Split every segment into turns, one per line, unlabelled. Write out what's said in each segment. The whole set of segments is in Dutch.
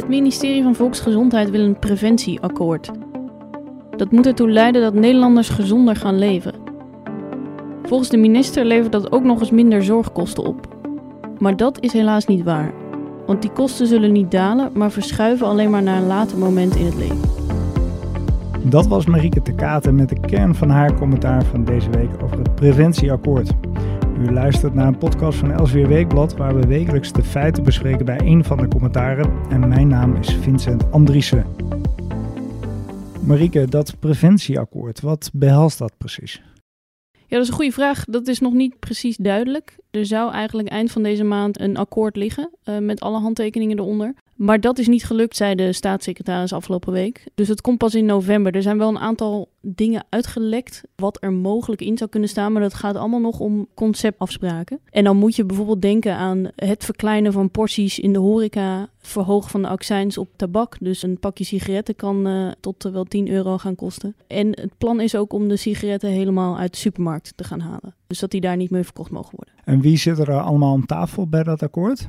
Het ministerie van Volksgezondheid wil een preventieakkoord. Dat moet ertoe leiden dat Nederlanders gezonder gaan leven. Volgens de minister levert dat ook nog eens minder zorgkosten op. Maar dat is helaas niet waar. Want die kosten zullen niet dalen, maar verschuiven alleen maar naar een later moment in het leven.
Dat was Marieke de Katen met de kern van haar commentaar van deze week over het preventieakkoord. U luistert naar een podcast van Elsweer Weekblad waar we wekelijks de feiten bespreken bij een van de commentaren. En mijn naam is Vincent Andriessen. Marieke, dat preventieakkoord, wat behelst dat precies?
Ja, dat is een goede vraag. Dat is nog niet precies duidelijk. Er zou eigenlijk eind van deze maand een akkoord liggen uh, met alle handtekeningen eronder. Maar dat is niet gelukt, zei de staatssecretaris afgelopen week. Dus het komt pas in november. Er zijn wel een aantal dingen uitgelekt wat er mogelijk in zou kunnen staan, maar dat gaat allemaal nog om conceptafspraken. En dan moet je bijvoorbeeld denken aan het verkleinen van porties in de horeca, verhogen van de accijns op tabak. Dus een pakje sigaretten kan uh, tot wel 10 euro gaan kosten. En het plan is ook om de sigaretten helemaal uit de supermarkt te gaan halen. Dus dat die daar niet meer verkocht mogen worden.
En wie zit er allemaal om tafel bij dat akkoord?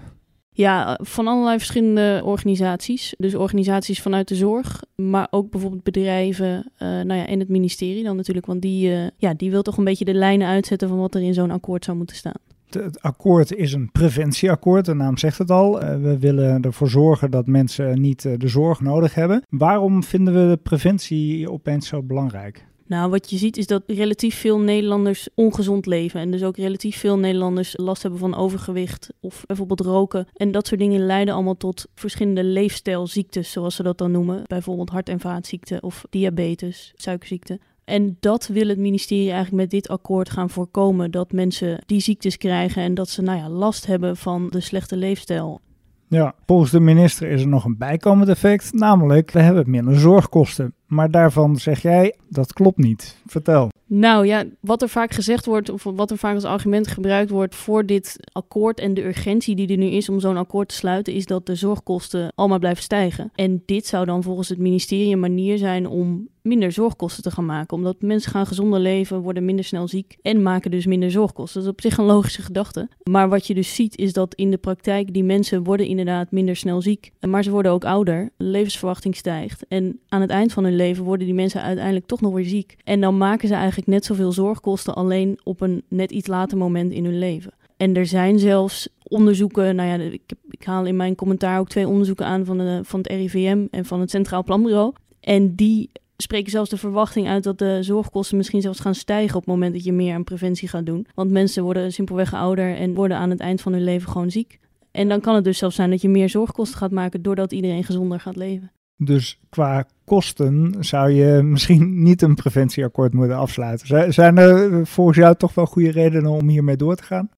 Ja, van allerlei verschillende organisaties. Dus organisaties vanuit de zorg, maar ook bijvoorbeeld bedrijven uh, nou ja, en het ministerie dan natuurlijk. Want die, uh, ja, die wil toch een beetje de lijnen uitzetten van wat er in zo'n akkoord zou moeten staan.
Het akkoord is een preventieakkoord, de naam zegt het al. Uh, we willen ervoor zorgen dat mensen niet de zorg nodig hebben. Waarom vinden we de preventie opeens zo belangrijk?
Nou, wat je ziet is dat relatief veel Nederlanders ongezond leven. En dus ook relatief veel Nederlanders last hebben van overgewicht of bijvoorbeeld roken. En dat soort dingen leiden allemaal tot verschillende leefstijlziektes, zoals ze dat dan noemen. Bijvoorbeeld hart- en vaatziekten of diabetes, suikerziekte. En dat wil het ministerie eigenlijk met dit akkoord gaan voorkomen. Dat mensen die ziektes krijgen en dat ze nou ja, last hebben van de slechte leefstijl.
Ja, volgens de minister is er nog een bijkomend effect, namelijk we hebben minder zorgkosten. Maar daarvan zeg jij, dat klopt niet. Vertel.
Nou ja, wat er vaak gezegd wordt, of wat er vaak als argument gebruikt wordt voor dit akkoord en de urgentie die er nu is om zo'n akkoord te sluiten, is dat de zorgkosten allemaal blijven stijgen. En dit zou dan volgens het ministerie een manier zijn om minder zorgkosten te gaan maken. Omdat mensen gaan gezonder leven, worden minder snel ziek en maken dus minder zorgkosten. Dat is op zich een logische gedachte. Maar wat je dus ziet is dat in de praktijk die mensen worden inderdaad minder snel ziek. Maar ze worden ook ouder, de levensverwachting stijgt. En aan het eind van hun leven worden die mensen uiteindelijk toch nog weer ziek. En dan maken ze eigenlijk net zoveel zorgkosten alleen op een net iets later moment in hun leven. En er zijn zelfs onderzoeken, nou ja, ik, ik haal in mijn commentaar ook twee onderzoeken aan van, de, van het RIVM en van het Centraal Planbureau. En die spreken zelfs de verwachting uit dat de zorgkosten misschien zelfs gaan stijgen op het moment dat je meer aan preventie gaat doen. Want mensen worden simpelweg ouder en worden aan het eind van hun leven gewoon ziek. En dan kan het dus zelfs zijn dat je meer zorgkosten gaat maken doordat iedereen gezonder gaat leven.
Dus qua kosten zou je misschien niet een preventieakkoord moeten afsluiten. Zijn er volgens jou toch wel goede redenen om hiermee door te gaan?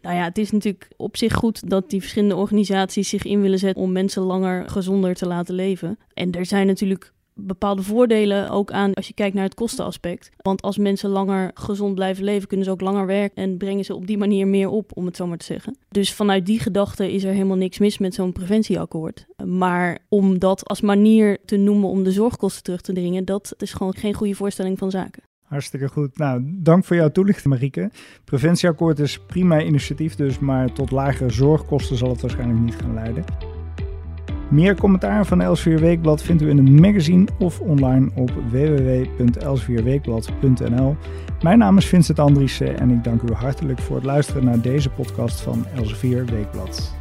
Nou ja, het is natuurlijk op zich goed dat die verschillende organisaties zich in willen zetten om mensen langer gezonder te laten leven. En er zijn natuurlijk bepaalde voordelen ook aan als je kijkt naar het kostenaspect. Want als mensen langer gezond blijven leven, kunnen ze ook langer werken en brengen ze op die manier meer op, om het zo maar te zeggen. Dus vanuit die gedachte is er helemaal niks mis met zo'n preventieakkoord. Maar om dat als manier te noemen om de zorgkosten terug te dringen, dat is gewoon geen goede voorstelling van zaken.
Hartstikke goed. Nou, dank voor jouw toelichting, Marieke. Preventieakkoord is prima initiatief dus, maar tot lagere zorgkosten zal het waarschijnlijk niet gaan leiden. Meer commentaar van Elsevier Weekblad vindt u in het magazine of online op www.elsevierweekblad.nl. Mijn naam is Vincent Andriessen en ik dank u hartelijk voor het luisteren naar deze podcast van Elsevier Weekblad.